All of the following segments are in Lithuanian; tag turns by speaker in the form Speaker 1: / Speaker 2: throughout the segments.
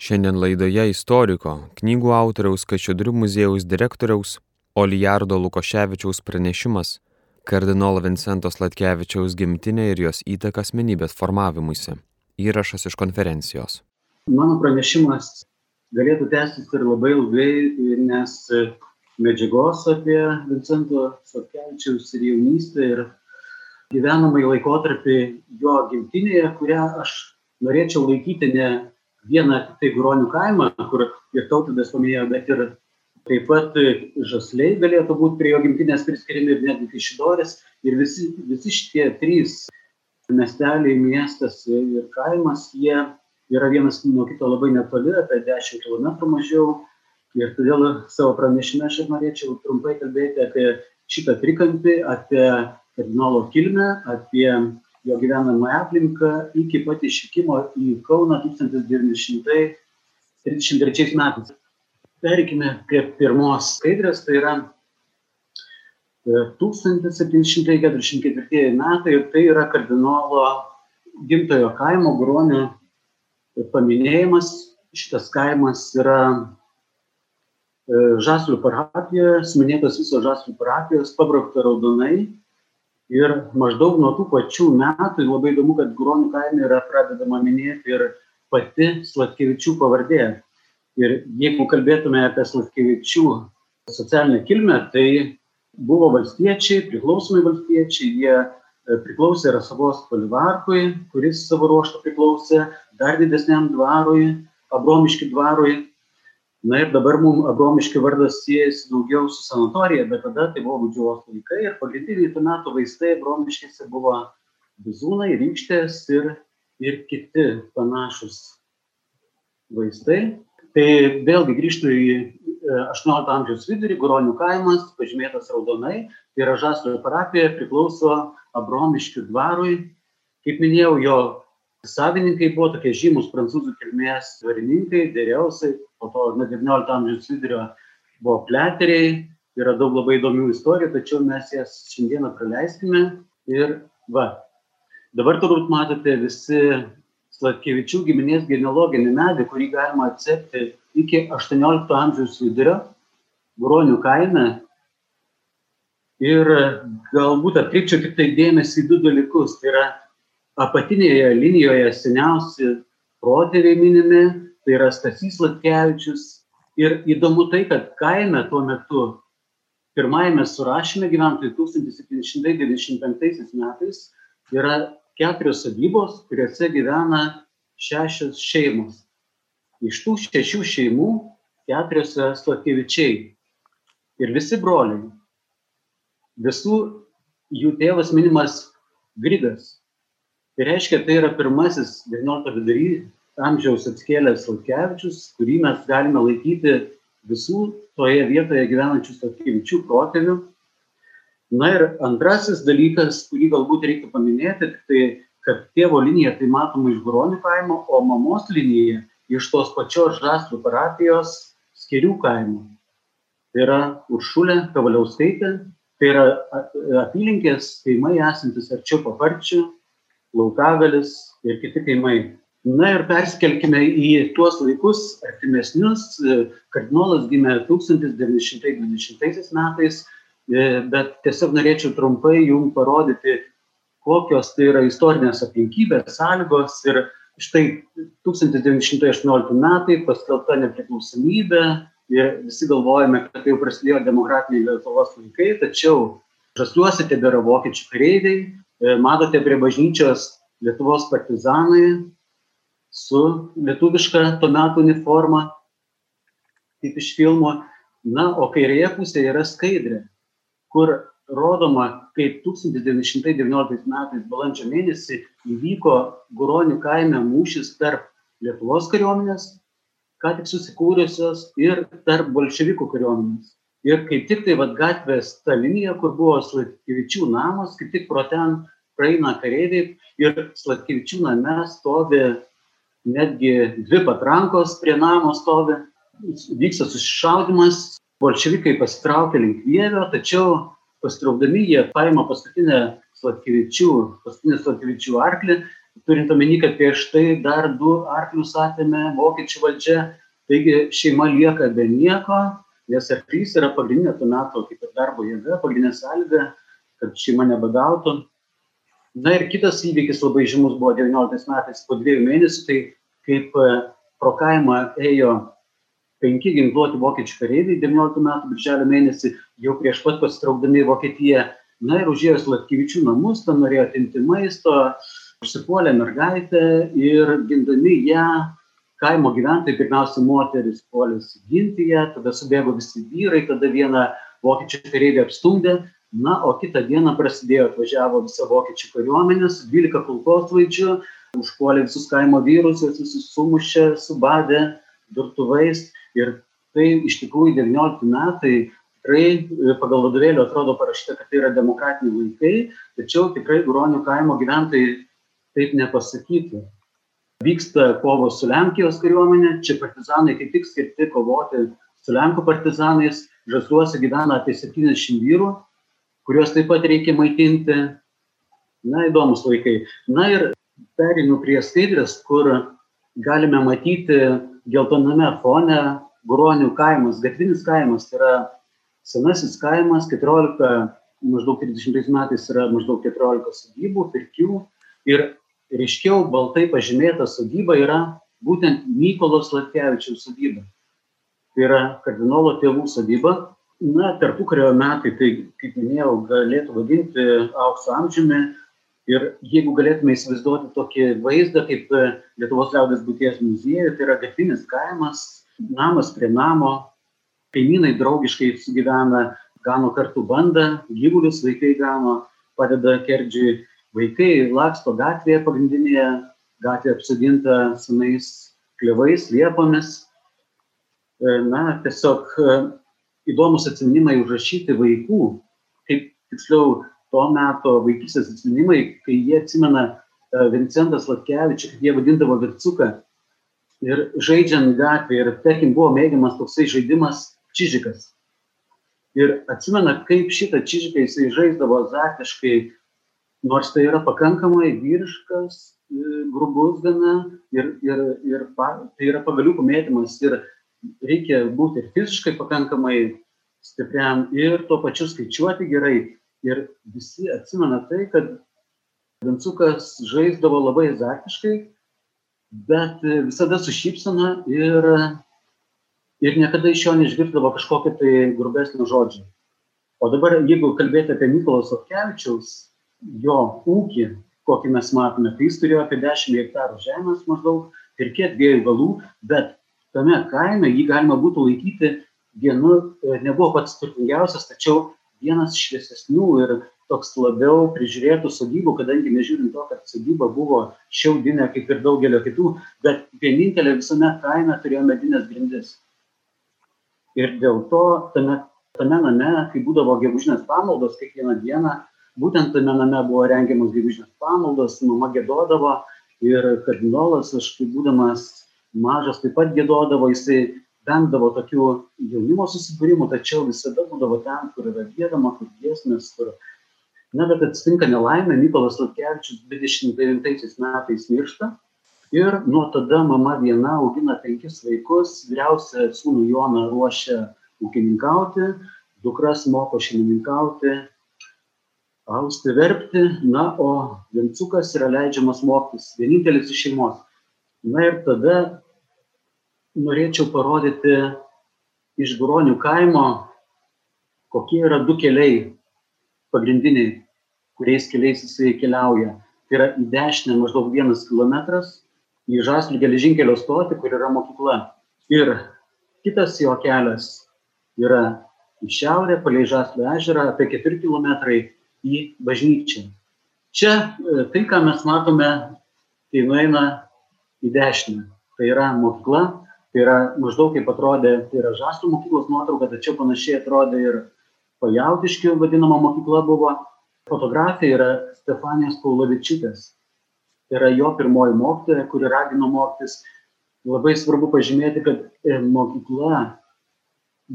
Speaker 1: Šiandien laidoje istoriko, knygų autoriaus Kačiudrių muziejaus direktoriaus Olijardo Lukoševičiaus pranešimas kardinolo Vincento Slatkevičiaus gimtinė ir jos įtaka asmenybės formavimuisi. Įrašas iš konferencijos.
Speaker 2: Mano pranešimas galėtų tęstis ir labai ilgai, nes medžiagos apie Vincento Slatkevičiaus ir jaunystę ir gyvenamąjį laikotarpį jo gimtinėje, kurią aš norėčiau laikyti ne vieną tiktai Guronių kaimą, kur ir tautvydas paminėjo, bet ir taip pat žasliai galėtų būti prie jo gimtinės priskiriami ir netgi Kaišidoris. Ir visi, visi šitie trys miesteliai, miestas ir kaimas, jie yra vienas nuo kito labai netoli, apie 10 km mažiau. Ir todėl savo pranešime aš norėčiau trumpai kalbėti apie šitą trikampį, apie kardinolo kilmę, apie jo gyvenamąją aplinką iki pat išvykimo į Kauną 1933 metais. Perkime prie pirmos skaidrės, tai yra 1744 e, metai ir tai yra kardinolo gimtojo kaimo Gruonio paminėjimas. Šitas kaimas yra e, Žaslių parapijoje, minėtos visos Žaslių parapijos, pabraukta raudonai ir maždaug nuo tų pačių metų labai įdomu kad guronių kaime yra pradedama minėti ir pati sladkevičių pavardė. Ir jeigu kalbėtume apie sladkevičių socialinę kilmę tai buvo valstiečiai priklausomai valstiečiai jie e, priklausė rasavos palivarkui kuris savo ruožtu priklausė dar didesniam dvarui abromiškių dvarui na ir dabar mum abromiškių vardas siejasi daugiau su sanatorija bet tada tai buvo gūdžiuvos laikai ir pagrindiniai to meto vaistai abromiškėse buvo bizūnai rykštės ir ir kiti panašūs vaistai tai vėlgi grįžtu į e, aštuoniolikto amžiaus vidurį guronių kaimas pažymėtas raudonai. Tai yra žaslių parapija priklauso abromiškių dvarui. Kaip minėjau jo savininkai buvo tokie žymūs prancūzų kilmės dvarininkai deriausai po to nuo devyniolikto amžiaus vidurio buvo pliateriai yra daug labai įdomių istorijų tačiau mes jas šiandieną praleiskime. Ir va dabar turbūt matote visi sladkevičių giminės genealoginį medį kurį galima atsekti iki aštuoniolikto amžiaus vidurio bronių kaime. Ir galbūt atkreipčiau tiktai dėmesį į du dalykus. Tai yra apatinėje linijoje seniausi protėviai minimi tai yra Stasys Latkevičius. Ir įdomu tai, kad kaime tuo metu pirmajame surašyme gyventojų 1795 metais yra keturios sodybos, kuriuose gyvena šešios šeimos. Iš tų šešių šeimų keturiose Slatkevičiai. Ir visi broliai. Visų jų tėvas minimas Grigas. Tai reiškia, tai yra pirmasis 19 vidury amžiaus atskėlęs Sulkevičius, kurį mes galime laikyti visų toje vietoje gyvenančių Statkevičių protėvių. Na ir antrasis dalykas, kurį galbūt reiktų paminėti, tai kad tėvo linija tai matoma iš Guronių kaimo, o mamos linija iš tos pačios Žaslių parapijos skirių kaimo. Tai yra Uršulė Kavaliauskaitė, tai yra apylinkės kaimai esantis arčiau paparčių, Laukagalis ir kiti kaimai. Na ir perskelkime į tuos laikus artimesnius. Kardinolas gimė tūkstantis devyni šimtai dvidešimtaisiais metais e, bet tiesiog norėčiau trumpai jum parodyti kokios tai yra istorinės aplinkybės sąlygos ir štai tūkstantis devyni šimtai aštuoniolikti metai paskelbta nepriklausomybė ir visi galvojame kad jau prasidėjo demokratiniai lietuvos laikai tačiau žasliuose tebėra vokiečių kareiviai matote prie bažnyčios lietuvos partizanai su lietuviška to meto uniforma, kaip iš filmo. Na, o kairėje pusėje yra skaidrė, kur rodoma, kaip 1919 metais balandžio mėnesį įvyko Guronių kaime mūšis tarp Lietuvos kariuomenės, ką tik susikūrusios, ir tarp bolševikų kariuomenės. Ir kaip tik tai vad gatvės ta linija, kur buvo Slatkevičių namas, kaip tik pro ten praeina kareiviai ir Slatkevičių name stovi netgi dvi patrankos prie namo stovi, vyksta susišaudimas, bolševikai pasitraukia link Vievio, tačiau pasitraukdami jie paima paskutinę Slatkevičių, paskutinį Slatkevičių arklį turint omeny, kad prieš tai dar du arklius atėmė vokiečių valdžia, taigi šeima lieka be nieko, nes arklys yra pagrindinė tuo metu, kaip ir darbo jėga, pagrindinė sąlyga, kad šeima nebadautų. Na ir kitas įvykis labai žymus buvo 19 metais po dviejų mėnesių, tai kaip e, pro kaimą ėjo penki ginkluoti vokiečių kareiviai 19 metų birželio mėnesį, jau prieš pat pasitraukdami į Vokietiją. Na ir užėjus Latkyvičių namus, ten norėjo atimti maisto, užsipuolė mergaitę ir gindami ją kaimo gyventojai, pirmiausia moteris puolėsi ginti ją, tada subėgo visi vyrai, tada vieną vokiečių kareivį apstumdė, na, o kitą dieną prasidėjo, atvažiavo visa vokiečių kariuomenė su 12 kulkosvaidžių, užpuolė visus kaimo vyrus, juos visus sumušė, subadė durtuvais ir tai iš tikrųjų 19 metai tikrai pagal vadovėlį atrodo parašyta, kad tai yra demokratiniai laikai, tačiau tikrai Guronių kaimo gyventojai taip nepasakytų. Vyksta kovos su Lenkijos kariuomenė, čia partizanai kaip tik skirti kovoti su Lenkų partizanais, žasluose gyvena apie 70 vyrų, kuriuos taip pat reikia maitinti. Na, įdomus laikai. Na ir perinu prie skaidrės, kur galime matyti geltoname fone Guronių kaimas, gatvinis kaimas, tai yra senasis kaimas, 14, maždaug 30 metais yra maždaug 14 sodybų, pirkių ir ryškiau baltai pažymėta sodyba yra būtent Mykolo Slatkevičiaus sodyba. Tai yra kardinolo tėvų sodyba. Na, tarpukario metai, tai, kaip minėjau, galėtų vadinti aukso amžiumi. Ir jeigu galėtume įsivaizduoti tokį vaizdą, kaip Lietuvos liaudės būties muziejuje, tai yra gatvinis kaimas, namas prie namo, kaimynai draugiškai sugyvena, gano kartu bandą, gyvulius vaikai gano, padeda kerdžiui vaikai laksto gatvėje pagrindinėje, gatvė apsodinta senais klevais, liepomis. E, na, tiesiog e, įdomus atsiminimai užrašyti vaikų, kaip tiksliau to meto vaikystės atsiminimai, kai jie atsimena e, Vincentas Latkevičius, kaip jie vadindavo Vircuką. Ir žaidžiant gatvėje, ir tarkim buvo mėgiamas toksai žaidimas čižikas. Ir atsimena, kaip šitą čižiką jisai žaisdavo azartiškai, nors tai yra pakankamai vyriškas, e, grubus gana ir, ir, ir pa, tai yra pagaliukų mėtymas ir reikia būti ir fiziškai pakankamai stipriam ir tuo pačiu skaičiuoti gerai. Ir visi atsimena tai, kad Vincukas žaisdavo labai azartiškai, bet visada su šypsena ir, ir niekada iš jo neišgirdavo kažkokio tai grubesnio žodžio. O dabar, jeigu kalbėti apie Mykolos Otkevičiaus jo ūkį, kokį mes matome, tai jis turėjo apie 10 hektarų žemės maždaug ir kiek dviejų galų, bet tame kaime jį galima būtų laikyti vienu, e, nebuvo pats turtingiausias, tačiau vienas šviesesnių ir toks labiau prižiūrėtų sodybų, kadangi nežiūrint to, kad sodyba buvo šiaudinė kaip ir daugelio kitų, bet vienintelė visame kaime turėjo medinės grindis. Ir dėl to tame, tame name, kai būdavo gegužinės pamaldos kiekvieną dieną, būtent tame name buvo rengiamos gegužinės pamaldos, mama gėdodavo ir kardinolas, aš kaip būdamas mažas taip pat gėdodavo, jisai vengdavo tokių jaunimo susibūrimų, tačiau visada būdavo ten, kur yra gėdama, kur giesmės, kur... Na, bet atsitinka nelaimė, Mykolas Latkevičius 29 metais miršta ir nuo tada mama viena augina penkis vaikus, vyriausia sūnų Joną ruošia ūkininkauti, dukras moko šeimininkauti, austi, verpti, na, o Vincukas yra leidžiamas mokytis, vienintelis iš šeimos. Na ir tada norėčiau parodyti iš Guronių kaimo, kokie yra du keliai pagrindiniai, kuriais keliais jisai keliauja. Tai yra į dešinę maždaug vienas kilometras, į Žaslį geležinkelio stotį, kur yra mokykla. Ir kitas jo kelias yra į šiaurę, palei Žaslį ežerą, apie 4 km į bažnyčią. Čia e, tai, ką mes matome, tai nueina į dešinę. Tai yra mokykla, tai yra maždaug kaip atrodė, tai yra Žastų mokyklos nuotrauka, tačiau panašiai atrodė ir Pajautiškių vadinama mokykla buvo. Fotografija yra Stefanijos Paulovičiūtės. Tai yra jo pirmoji mokytoja, kuri ragino mokytis. Labai svarbu pažymėti, kad e, mokykla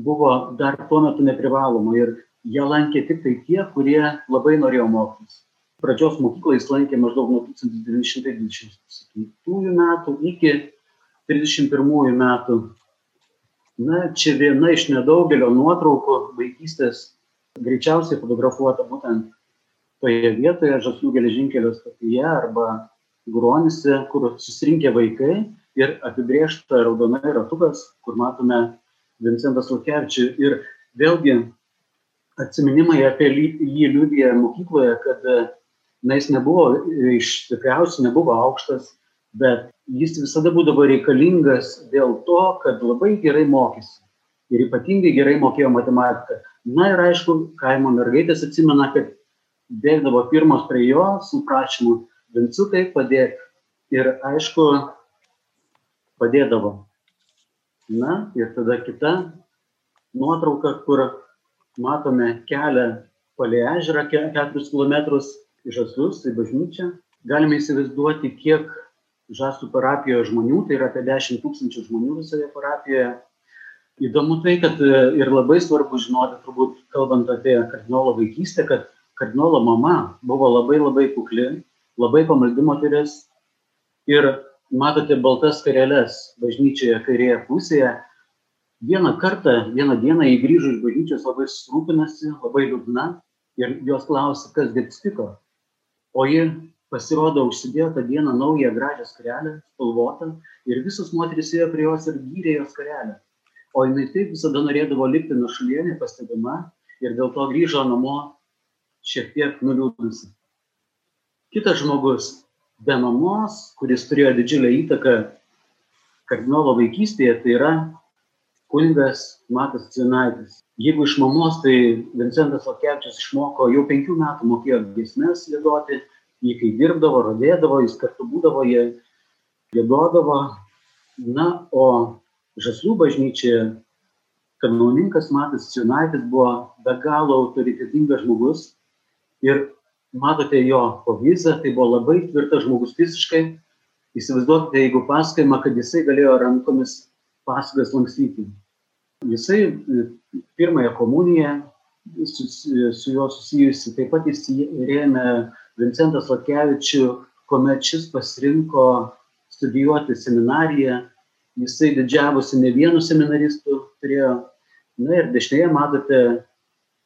Speaker 2: buvo dar tuo metu neprivaloma ir ją lankė tik tai tie, kurie labai norėjo mokytis. pradžios mokyklą jis lankė maždaug nuo 1927 metų iki 31 metų. Na, čia viena iš nedaugelio nuotraukų vaikystės greičiausiai fotografuota būtent toje vietoje, Žaslių geležinkelio stotyje arba Gruonise, kur susirinkę vaikai ir apibriešta raudonai ratukas, kur matome Vincentas Lukievičius. Ir vėlgi atsiminimai apie jį liūdė mokykloje, kad na, jis nebuvo iš stipriausių, nebuvo aukštas, bet jis visada būdavo reikalingas dėl to, kad labai gerai mokėsi. Ir ypatingai gerai mokėjo matematiką. Na ir aišku, kaimo mergaitės atsimena, kad bėgdavo pirmos prie jo su prašymu, Vincukai padėk. Ir aišku, padėdavo. Na ir tada kita nuotrauka, kur matome kelią palei ežerą 4 km žaslius į bažnyčią. Galime įsivaizduoti, kiek žasų parapijoje žmonių, tai yra apie 10 tūkstančių žmonių visoje parapijoje. Įdomu tai, kad e, ir labai svarbu žinoti, turbūt kalbant apie kardinolo vaikystę, kad kardinolo mama buvo labai labai kukli, labai pamaldi moteris ir matote baltas kareles bažnyčioje kairėje pusėje. Vieną kartą, vieną dieną įgrįžus iš bažnyčios labai susirūpinasi, labai liūdna ir jos klausia, kas atsitiko o ji pasirodo užsidėjo tą dieną naują gražią skarelę, spalvotą, ir visos moteris ėjo prie jos ir gyrė jos skarelę. O jinai taip visada norėdavo likti nuošalyje, nepastebima, ir dėl to grįžo namo šiek tiek nuliūdusi. Kitas žmogus, be mamos, kuris turėjo didžiulę įtaką kardinolo vaikystėje, tai yra kunigas Matas Cinaitis. Jeigu iš mamos, tai Vincentas Lokevičius išmoko jau penkių metų mokėjo giesmės gėdoti, jį kai dirbdavo, rodėdavo, jis kartu būdavo, jie gėdodavo. Na, o Žaslių bažnyčioje kanauninkas Matas Cinaitis buvo be galo autoritetingas žmogus ir matote jo povizą, tai buvo labai tvirtas žmogus fiziškai. Įsivaizduokite, jeigu pasakojama, kad jisai galėjo rankomis pasakas lankstyti. Jisai e, pirmąją komuniją su, su juo susijusi, taip pat jis rėmė Vincentas Latkevičių, kuomet šis pasirinko studijuoti seminariją, jisai didžiavosi ne vienu seminaristu, turėjo, na ir dešinėje matote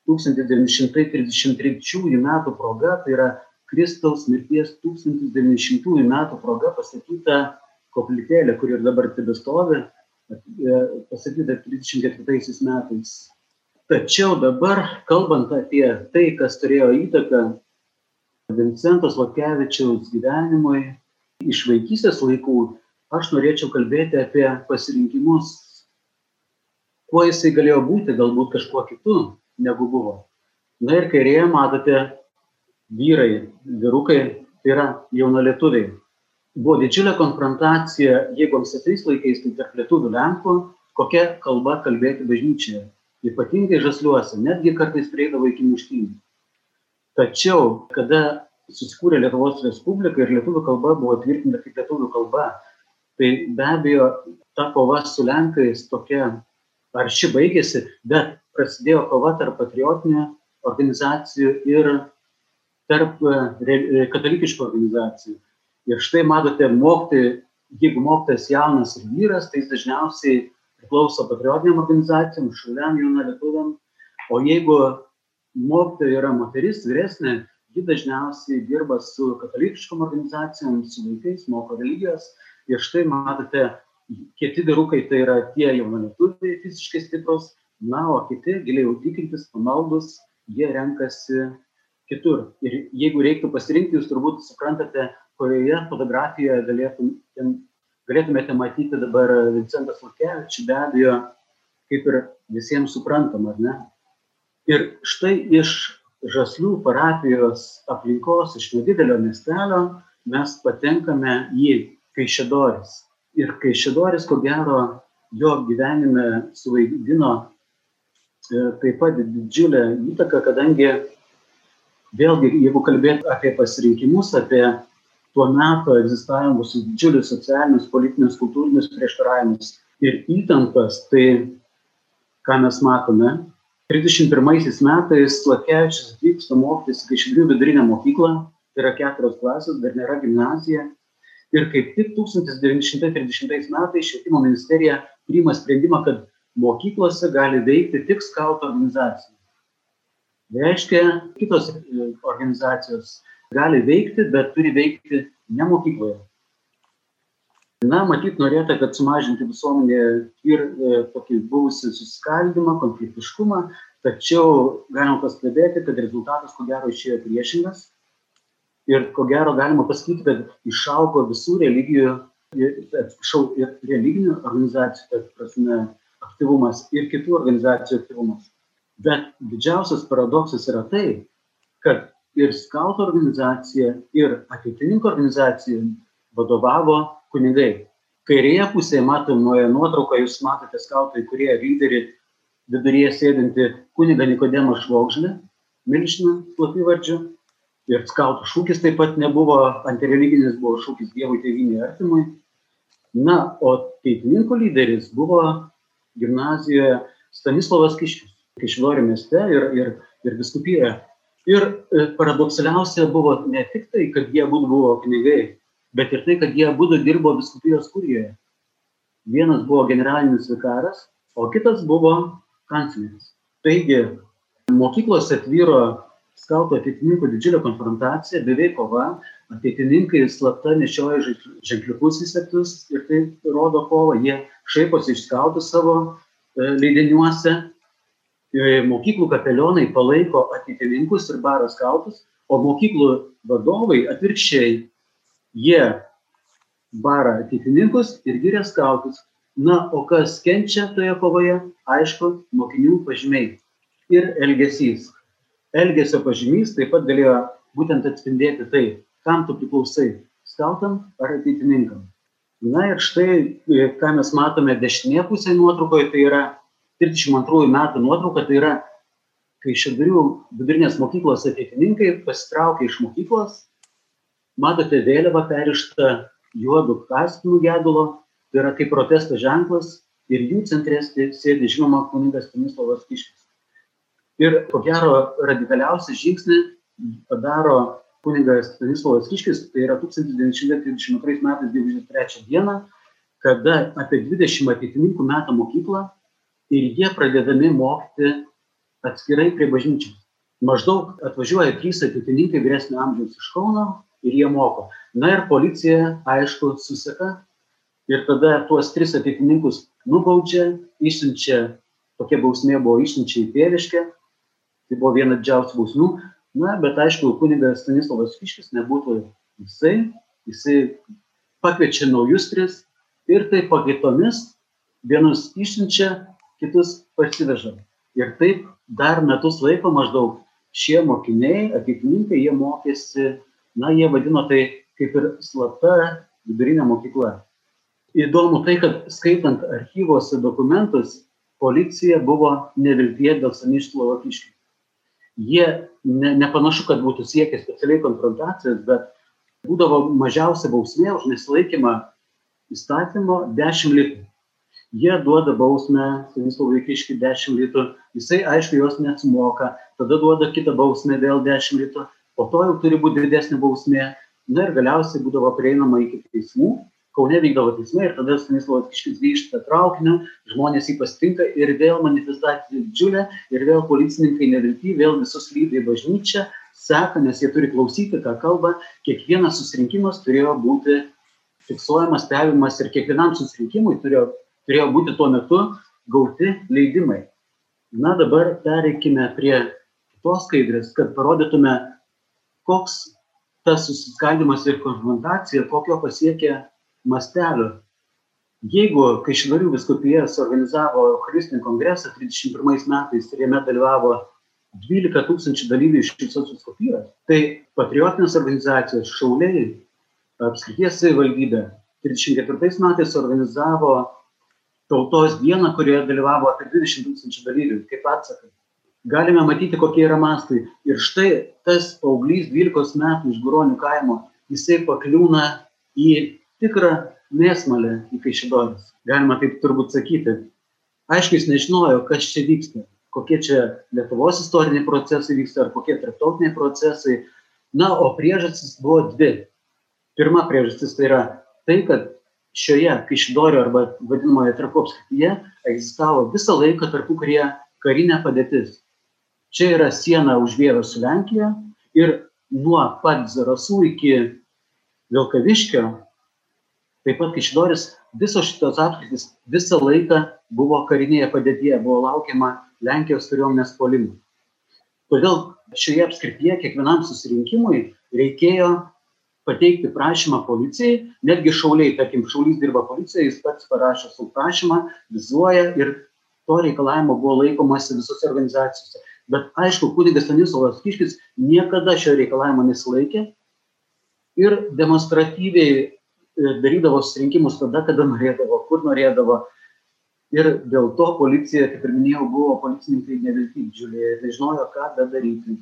Speaker 2: 1933 metų proga, tai yra Kristaus mirties 1900 metų proga pastatyta koplytėlė, kuri ir dabar tebestovi pasakyta 34 metais. Tačiau dabar, kalbant apie tai, kas turėjo įtaką Vincentos Lokevičiaus gyvenimui iš vaikystės laikų, aš norėčiau kalbėti apie pasirinkimus, kuo jisai galėjo būti, galbūt kažkuo kitu negu buvo. Na ir kairėje matote vyrai, vyrukai, tai yra jaunalietuviai buvo didžiulė konfrontacija, jeigu ankstesniais laikais, tai tarp lietuvių lenkų, kokia kalba kalbėti bažnyčioje. Ypatingai žasliuose, netgi kartais prieidavo iki muštynių. Tačiau, kada susikūrė Lietuvos Respublika ir lietuvių kalba buvo tvirtinta kaip lietuvių kalba, tai be abejo ta kova su Lenkais tokia arši baigėsi, bet prasidėjo kova tarp patriotinių organizacijų ir tarp e, katalikiškų organizacijų. Ir štai matote, mokti, jeigu mokytas jaunas ir vyras, tai jis dažniausiai priklauso patriotiniam organizacijom, šaliam jauna lietuviam, o jeigu mokytoja yra moteris vyresnė, ji dažniausiai dirba su katalikiškom organizacijom, su vaikais, moko religijos. Ir štai matote, kiti vyrukai tai yra tie jaunalietuviai fiziškai stiprus, na, o kiti giliai tikintis, pamaldus, jie renkasi kitur. Ir jeigu reiktų pasirinkti, jūs turbūt suprantate, kurioje fotografijoje galėtum, galėtumėte matyti dabar Vincentas Lukevičius, be abejo, kaip ir visiems suprantam, ar ne? Ir štai iš Žaslių parapijos aplinkos, iš nedidelio miestelio, mes patenkame į Kaišėdoris. Ir Kaišėdoris, ko gero, jo gyvenime suvaidino e, taip pat didžiulę įtaką, kadangi vėlgi, jeigu kalbėt apie pasirinkimus, apie tuo metu egzistavimus didžiulius socialinius, politinius, kultūrinius prieštaravimus ir įtampas, tai ką mes matome, 31 metais Latkevičius atvyksta mokytis į Kaišidrių vidurinę mokyklą, tai yra keturios klasės, dar nėra gimnazija. Ir kaip tik 1930 metais švietimo ministerija priima sprendimą, kad mokyklose gali veikti tik skautų organizacija. Reiškia, kitos organizacijos gali veikti, bet turi veikti ne mokykloje. Na, matyt, norėta, kad sumažinti visuomenėje ir e, tokį buvusi susiskaldimą, konfliktiškumą, tačiau galima pastebėti, kad rezultatas ko gero išėjo priešingas. Ir ko gero galima pasakyti, kad išaugo visų religijų, atsiprašau, ir religinių organizacijų, prasme, aktyvumas ir kitų organizacijų aktyvumas. Bet didžiausias paradoksas yra tai, kad ir skautų organizacija, ir ateitininkų organizacija vadovavo kunigai. Kairėje pusėje matomoje nuotraukoje jūs matote skautai, kurie lyderį viduryje sėdinti kunigą Nikodemą Švokžlį, milžiną slapyvardžiu. Ir skautų šūkis taip pat nebuvo antireliginis, buvo šūkis Dievui tėvynė artimui. Na, o teitininkų lyderis buvo gimnazijoje Stanislavas Kiškis, Kišlorių mieste ir, ir, ir viskupijoje. Ir e, paradoksaliausia buvo ne tik tai, kad jie abu buvo kunigai, bet ir tai, kad jie abu dirbo viskupijos kurijoje. Vienas buvo generalinis vikaras, o kitas buvo kancleris. Taigi, mokyklose atvyro skautų ateitininkų didžiulė konfrontacija, beveik kova, ateitininkai slapta nešioja ženkliukus įsektus ir tai rodo kovą, jie šaiposi iš skautų savo e, leidiniuose mokyklų kapelionai palaiko ateitininkus ir baro skautus, o mokyklų vadovai atvirkščiai, jie bara ateitininkus ir giria skautus. Na, o kas kenčia toje kovoje, aišku, mokinių pažymiai ir elgesys. Elgesio pažymys taip pat galėjo būtent atspindėti tai, kam tu priklausai - skautam ar ateitininkam. Na ir štai, e, ką mes matome dešinėje pusėje nuotraukoje, tai yra 32 metų nuotrauka, tai yra, kai šedurių vidurinės mokyklos ateitininkai pasitraukė iš mokyklos, matote vėliavą perištą juodų kaspinų gedulo, tai yra kaip protesto ženklas ir jų centre sėdi žinoma kuningas Stanislavas Kiškis. Ir ko gero radikaliausią žingsnį padaro kuningas Stanislavas Kiškis, tai yra 1932 metais 23 dieną, kada apie 20 ateitininkų metą mokyklą ir jie pradedami mokyti atskirai prie bažnyčios. Maždaug atvažiuoja trys ateitininkai vyresnio amžiaus iš Kauno ir jie moko. Na ir policija, aišku, suseka ir tada tuos tris ateitininkus nubaudžia, išsiunčia, tokia bausmė buvo išsiunčia į tėviškę, tai buvo viena didžiausių bausmių. Na, bet aišku, kunigas Stanislavas Kiškis nebūtų jisai, jisai pakviečia naujus tris ir tai pakaitomis vienus išsiunčia, kitus parsivežam. Ir taip dar metus laiko maždaug šie mokiniai, ateitininkai, jie mokėsi, na, jie vadino tai kaip ir slapta vidurinė mokykla. Įdomu tai, kad skaitant archyvose dokumentus, policija buvo neviltie dėl Sanišlovo kiškių. Jie ne, nepanašu, kad būtų siekę specialiai konfrontacijos, bet būdavo mažiausia bausmė už nesilaikymą įstatymo 10 litrų jie duoda bausmę stanislovui kiškiui dešimt litų jisai aišku jos nesumoka tada duoda kitą bausmę vėl dešimt litų po to jau turi būt didesnė bausmė. Na ir galiausiai būdavo prieinama iki teismų kaune vykdavo teismai ir tada stanislovas kiškis grįžta traukiniu žmonės jį pasitinka ir vėl manifestacija didžiulė ir vėl policininkai nevilty vėl visus lydi į bažnyčią seka nes jie turi klausyti ką kalba. Kiekvienas susirinkimas turėjo būti fiksuojamas stebimas ir kiekvienam susirinkimui turėjo turėjo būti tuo metu gauti leidimai. Na dabar pereikime prie kitos skaidrės, kad parodytume, koks tas susiskaldimas ir konfrontacija, kokio pasiekė mastelio. Jeigu Kaišinarių viskupija suorganizavo Eucharistinį kongresą 31 metais ir jame dalyvavo 12 tūkstančių dalyvių iš visos viskupijos, tai patriotinės organizacijos Šauliai, apskrities savivaldybė 34 metais organizavo tautos dieną, kurioje dalyvavo apie 20 tūkstančių dalyvių, kaip atsakai. Galime matyti, kokie yra mastai. Ir štai tas paauglys 12 metų iš Guronių kaimo, jisai pakliūna į tikrą mėsmalę į Kaišidorės. Galima taip turbūt sakyti. Aišku, jis nežinojo, kas čia vyksta, kokie čia Lietuvos istoriniai procesai vyksta, ar kokie tarptautiniai procesai. Na, o priežastis buvo dvi. Pirma priežastis tai yra tai, kad šioje Kaišidorio arba vadinamoje trakų apskrityje egzistavo visą laiką tarpukaryje karinė padėtis. Čia yra siena už Vievę su Lenkija ir nuo pat Zarasų iki Vilkaviškio, taip pat Kaišidoris, visos šitos apskritis visą laiką buvo karinėje padėtyje, buvo laukiama Lenkijos kariuomenės polimų. Todėl šioje apskrityje kiekvienam susirinkimui reikėjo pateikti prašymą policijai, netgi šauliai, tarkim, šaulys dirba policijoje, jis pats parašo savo prašymą, vizuoja ir to reikalavimo buvo laikomasi visose organizacijose. Bet aišku, kunigas Stanislavas Kiškis niekada šio reikalavimo nesilaikė ir demonstratyviai e, darydavo susirinkimus tada, kada norėdavo, kur norėdavo. Ir dėl to policija, kaip ir minėjau, buvo policininkai nevilti didžiuliai ir nežinojo, ką daryti.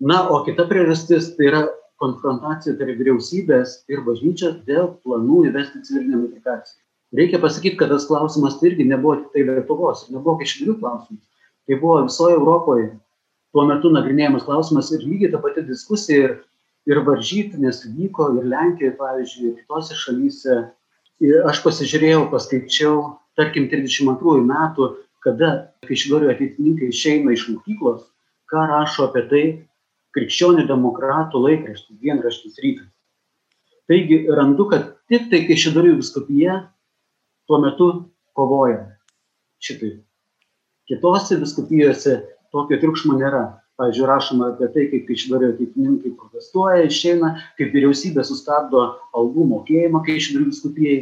Speaker 2: Na, o kita priežastis tai yra konfrontacija tarp vyriausybės ir bažnyčios dėl planų įvesti civilinę metrikaciją. Reikia pasakyti, kad tas klausimas tai irgi nebuvo tik tai Lietuvos, nebuvo kešvilių klausimas. Tai buvo visoje Europoje tuo metu nagrinėjamas klausimas ir lygiai ta pati diskusija ir, ir varžytinės vyko ir Lenkijoje, pavyzdžiui, ir kitose šalyse. Ir aš pasižiūrėjau, paskaičiau, tarkim, 32 metų, kada Kaišidorių ateitininkai išeina iš mokyklos, ką rašo apie tai, krikščionių demokratų laikraštis, dienraštis rytas. Taigi randu, kad tik tai Kaišėdorių viskupija tuo metu kovoja šitaip. Kitose viskupijose tokio triukšmo nėra. Pavyzdžiui, rašoma apie tai, kaip Kaišėdorių ateitininkai protestuoja, išeina, kaip vyriausybė sustabdo algų mokėjimą Kaišėdorių viskupijai,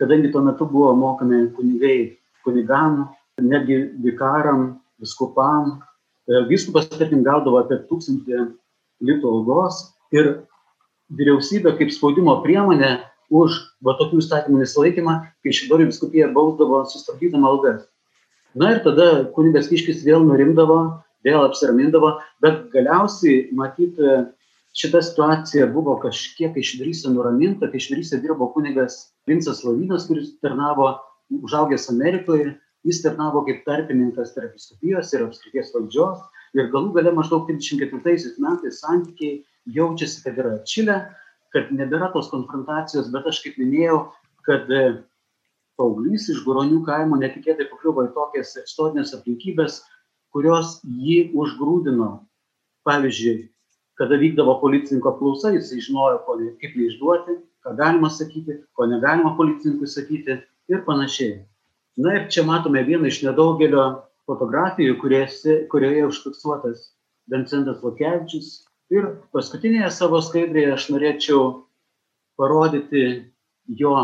Speaker 2: kadangi tuo metu buvo mokami kunigai kunigam, netgi vikaram, viskupam, vyskupas, tarkim, gaudavo apie tūkstantį litų algos ir vyriausybė kaip spaudimo priemonė už va tokių įstatymų nesilaikymą, kai Šidorių viskupija bausdavo sustabdydama algas. Na ir tada kunigas Kiškis vėl nurimdavo, vėl apsiramindavo, bet galiausiai, matyti, šita situacija buvo kažkiek išdrysė nuraminta, kai išdrysė dirbo kunigas Vincas Lavinas, kuris tarnavo užaugęs Amerikoje jis tarnavo kaip tarpininkas tarp vyskupijos ir apskrities valdžios ir galų gale maždaug 34 metais santykiai jaučiasi, kad yra atšilę, kad nebėra tos konfrontacijos, bet aš kaip minėjau, kad e, paauglys iš Guronių kaimo netikėtai pakliuvo į tokias istorinės aplinkybės, kurios jį užgrūdino. Pavyzdžiui, kada vykdavo policininko apklausa, jis žinojo, kaip neišduoti, ką galima sakyti, ko negalima policininkui sakyti ir panašiai na ir čia matome vieną iš nedaugelio fotografijų kuriose kurioje užfiksuotas vincentas Lukevičius. Ir paskutinėje savo skaidrėje aš norėčiau parodyti jo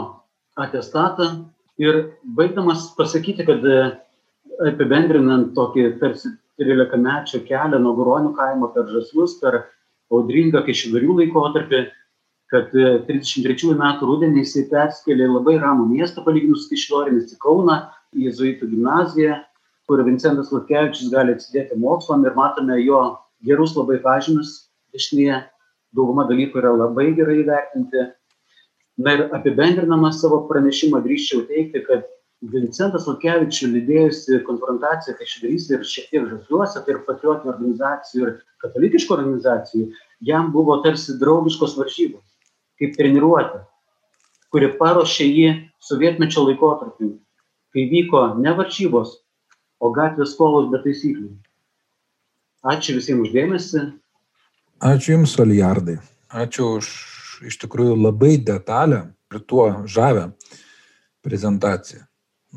Speaker 2: atestatą ir baigdamas pasakyti, kad apibendrinant tokį tarsi 13 mečio kelią nuo Guronių kaimo per Žaslus, per audringą Kešidarių laikotarpį, kad 33 e, metų rudenį jisai persikėlė į labai ramų miestą palyginus su Kaišlorėmis į Kauną, į Jėzuitų gimnaziją, kur Vincentas Latkevičius gali atsidėti mokslam ir matome jo gerus labai pažymius dešinėje, dauguma dalykų yra labai gerai įvertinti. Na ir apibendrinama savo pranešimą drįščiau teikti, kad Vincentas Latkevičius lydėjusi konfrontaciją Kaišlorys ir šiek tiek žasliuose, tai ir patriotinių organizacijų ir katalikiškų organizacijų, jam buvo tarsi draugiškos varžybos kaip treniruotė, kuri paruošė jį sovietmečio laikotarpiu, kai vyko ne varžybos, o gatvės kovos be taisyklių. Ačiū visiems uždėmesi.
Speaker 3: Ačiū Jums, Olijardai. Ačiū už iš tikrųjų labai detalę ir tuo žavę prezentaciją.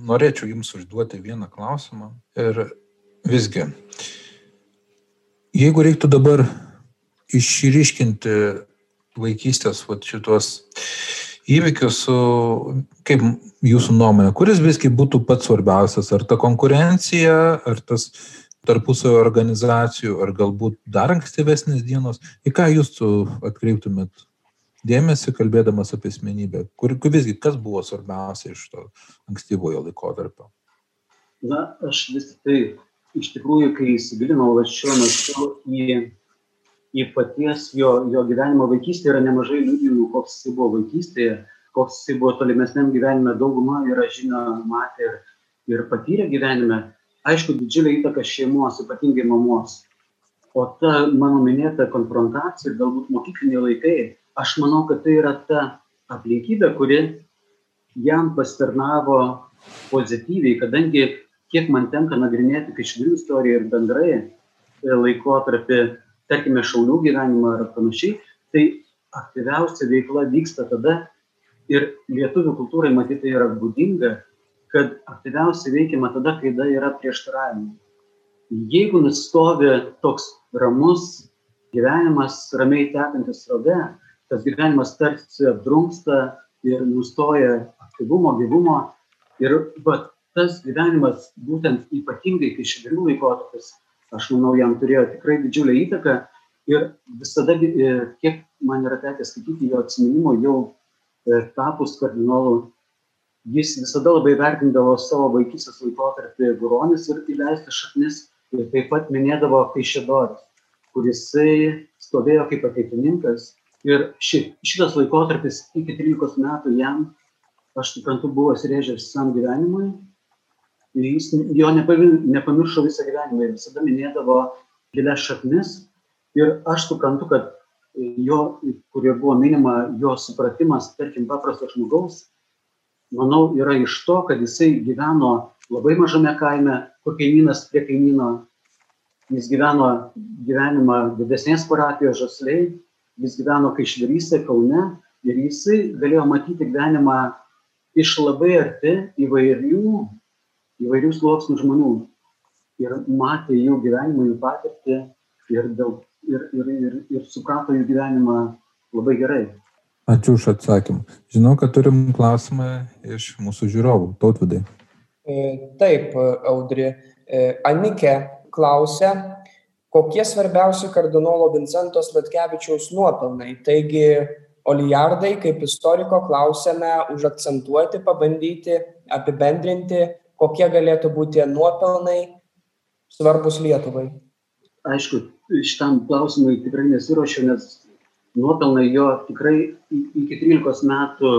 Speaker 3: Norėčiau Jums užduoti vieną klausimą. Ir visgi, jeigu reiktų dabar išryškinti vaikystės vat šitos įvykius su, kaip jūsų nuomonė, kuris visgi būtų pats svarbiausias, ar ta konkurencija, ar tas tarpusavio organizacijų, ar galbūt dar ankstyvesnės dienos, į ką jūs atkreiptumėt dėmesį, kalbėdamas apie asmenybę, kur visgi kas buvo svarbiausia iš to ankstyvojo laikotarpio?
Speaker 2: Na, aš vis tik tai iš tikrųjų, kai įsigilinau šiuo metu į į paties jo, jo gyvenimo vaikystę yra nemažai liudijimų, koks jis buvo vaikystėje, koks jis buvo tolimesniam gyvenime, dauguma yra žino, matę ir, ir patyrę gyvenime. Aišku, didžiulė įtaka šeimos, ypatingai mamos. O ta mano minėta konfrontacija, galbūt mokykliniai laikai, aš manau, kad tai yra ta aplinkybė, kuri jam pasitarnavo pozityviai, kadangi kiek man tenka nagrinėti kaišvilių istoriją ir bendrai e, laikotarpį, tarkime, šaulių gyvenimą ar panašiai, tai aktyviausia veikla vyksta tada ir lietuvių kultūrai matyti tai yra būdinga, kad aktyviausiai veikiama tada, kai da yra prieštaravimai. Jeigu nustovi toks ramus gyvenimas ramiai tekantis srove, tas gyvenimas tarsi apdrumsta ir nustoja aktyvumo, gyvumo. Ir va, tas gyvenimas, būtent ypatingai kai švirių laikotarpis, aš manau, jam turėjo tikrai didžiulę įtaką. Ir visada, e, kiek man yra tekę skaityti jo atsiminimo, jau e, tapus kardinolu, jis visada labai vertindavo savo vaikystės laikotarpį Guronis ir įleistas šaknis ir taip pat minėdavo Kaišėdoris, kur jisai stovėjo kaip ateitininkas ir ši, šitas laikotarpis iki 13 metų jam, aš suprantu, buvo įsirėžęs visam gyvenimui ir jis jo nepamiršo visą gyvenimą ir visada minėdavo gilias šaknis. Ir aš suprantu, kad jo, kurie buvo minima, jo supratimas, tarkim, paprasto žmogaus, manau, yra iš to, kad jisai gyveno labai mažame kaime, kur kaimynas prie kaimyno, jis gyveno gyvenimą didesnės parapijos žasliai, jis gyveno Kaišvirystė Kaune ir jisai galėjo matyti gyvenimą iš labai arti įvairių, įvairių sluoksnių žmonių ir matė jų gyvenimą, jų patirtį ir, dėl, ir, ir, ir, ir suprato jų gyvenimą labai gerai.
Speaker 3: Ačiū už atsakymą. Žinau, kad turim klausimą iš mūsų žiūrovų, tautvidai.
Speaker 4: E, taip, Audri. E, Anikė klausia, kokie svarbiausi kardinolo Vincento Slatkevičiaus nuopelnai. Taigi, Olijardai, kaip istoriko, klausėme užakcentuoti, pabandyti apibendrinti, kokie galėtų būti tie nuopelnai svarbus Lietuvai.
Speaker 2: Aišku, šitam klausimui tikrai nesiuošiu, nes nuopelnai jo tikrai iki 13 metų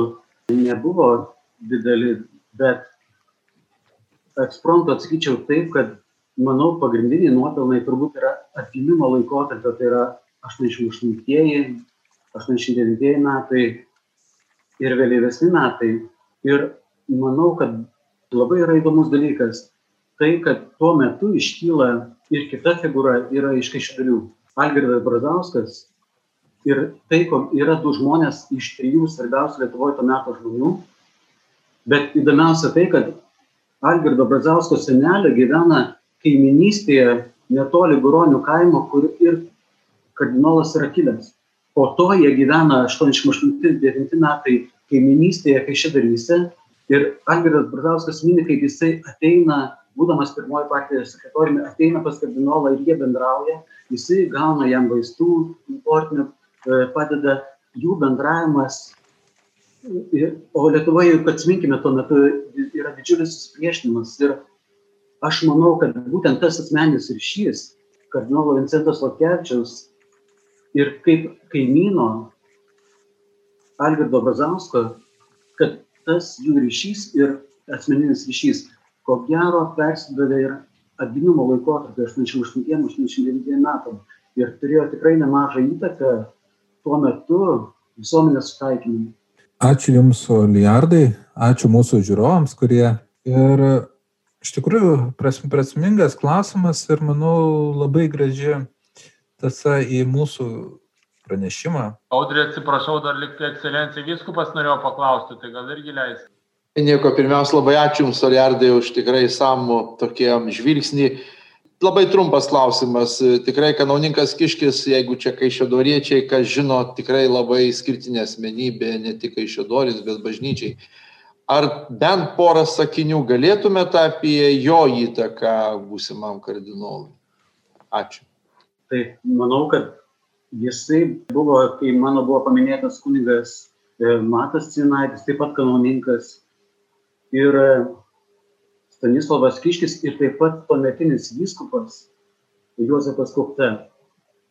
Speaker 2: nebuvo dideli, bet ekspromtu atsakyčiau taip, kad manau, pagrindiniai nuopelnai turbūt yra atgimimo laikotarpio, tai yra 88-ieji, 89-ieji metai ir vėlyvesni metai. Ir manau, kad labai yra įdomus dalykas tai, kad tuo metu iškyla ir kita figūra yra iš kaišdalių. Algirdas Brazauskas ir tai yra du žmonės iš trijų svarbiausių Lietuvoje to meto žmonių. Bet įdomiausia tai, kad Algirdo Brazausko senelė gyvena kaiminystėje netoli Guronių kaimo, kur ir kardinolas yra kilęs. Po to jie gyvena 88-9 metai kaiminystėje Kaišėdaryse ir Algirdas Brazauskas mini, kaip jisai ateina, būdamas pirmoji partijos sekretoriumi, ateina pas kardinolą ir jie bendrauja, jisai gauna jam vaistų, importinių, e, padeda jų bendravimas O Lietuvoje, juk atsiminkime, tuo metu yra didžiulis susipriešinimas ir aš manau, kad būtent tas asmeninis ryšys kardinolo Vincentos Latkevičiaus ir kaip kaimyno Algirdo Brazausko, kad tas jų ryšys ir asmeninis ryšys, ko gero persidavė ir atgimimo laikotarpį 88-89 metam ir turėjo tikrai nemažą įtaką tuo metu visuomenės sutaikymui.
Speaker 3: Ačiū Jums, Liardai, ačiū mūsų žiūrovams, kurie ir iš tikrųjų prasmingas klausimas ir manau labai graži tasa į mūsų pranešimą.
Speaker 5: Audrė, atsiprašau, dar likti ekscelencija viskupas norėjo paklausti, tai gal irgi leis.
Speaker 6: Nieko, pirmiausia, labai ačiū Jums, Oliardai, už tikrai samų tokiam žvilgsnį. Labai trumpas klausimas. Tikrai kanauninkas kiškis jeigu čia kaišiadoriečiai kas žino tikrai labai išskirtinė asmenybė ne tik kaišiadoris bet bažnyčiai. Ar bent porą sakinių galėtumėt apie jo įtaką būsimam kardinolui? Ačiū.
Speaker 2: Tai manau kad jisai buvo kai mano buvo paminėtas kunigas e, matas cinaitis taip pat kanauninkas ir Stanislavas Kiškis ir taip pat tuometinis vyskupas Juozapas Kokta.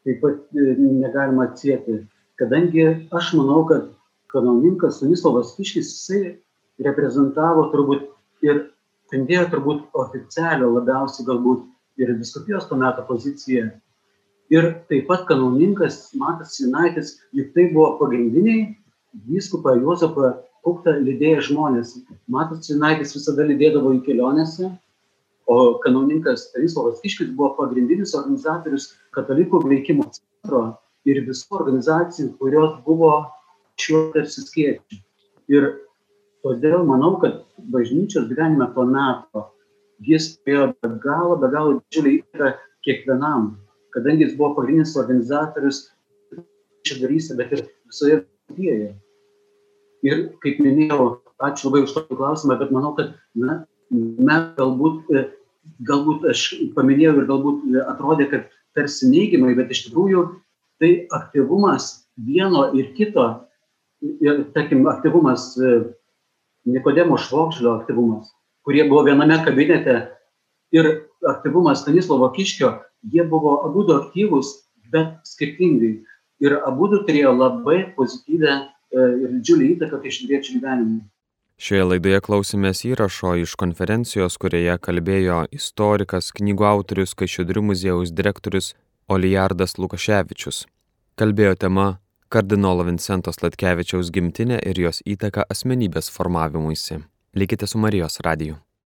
Speaker 2: Taip pat e, negalima atsėti, kadangi aš manau, kad kanauninkas Stanislavas Kiškis, jisai reprezentavo turbūt ir spindėjo turbūt oficialią labiausiai galbūt ir viskupijos to meto poziciją. Ir taip pat kanauninkas Matas Sinaitis, juk tai buvo pagrindiniai vyskupą Juozapą Kuktą lydėję žmonės. Matas Sinaitis visada lydėdavo į kelionėse, o kanauninkas Stanislavas Kiškis buvo pagrindinis organizatorius katalikų veikimo centro ir visų organizacijų, kurios buvo šiuo tarsi skėčiu. Ir todėl manau, kad bažnyčios gyvenime to meto jis turėjo be galo, be galo didžiulį įtaką kiekvienam, kadangi jis buvo pagrindinis organizatorius darysi, bet ir visoje Vokietijoje. Ir kaip minėjau, ačiū labai už tokį klausimą, bet manau, kad na, mes galbūt, galbūt aš paminėjau ir galbūt atrodė, kad tarsi neigiamai, bet iš tikrųjų tai aktyvumas vieno ir kito, ir, tarkim, aktyvumas Nikodemo Švokšlio aktyvumas, kurie buvo viename kabinete ir aktyvumas Stanislovo Kiškio, jie buvo abu aktyvūs, bet skirtingai. Ir abu turėjo labai pozityvę ir didžiulį įtaką kriščioniečių gyvenimui.
Speaker 1: Šioje laidoje klausėmės įrašo iš konferencijos, kurioje kalbėjo istorikas, knygų autorius, Kaišėdrių muziejaus direktorius Olijardas Lukaševičius. Kalbėjo tema kardinolo Vincento Slatkevičiaus gimtinė ir jos įtaka asmenybės formavimuisi. Likite su Marijos radiju.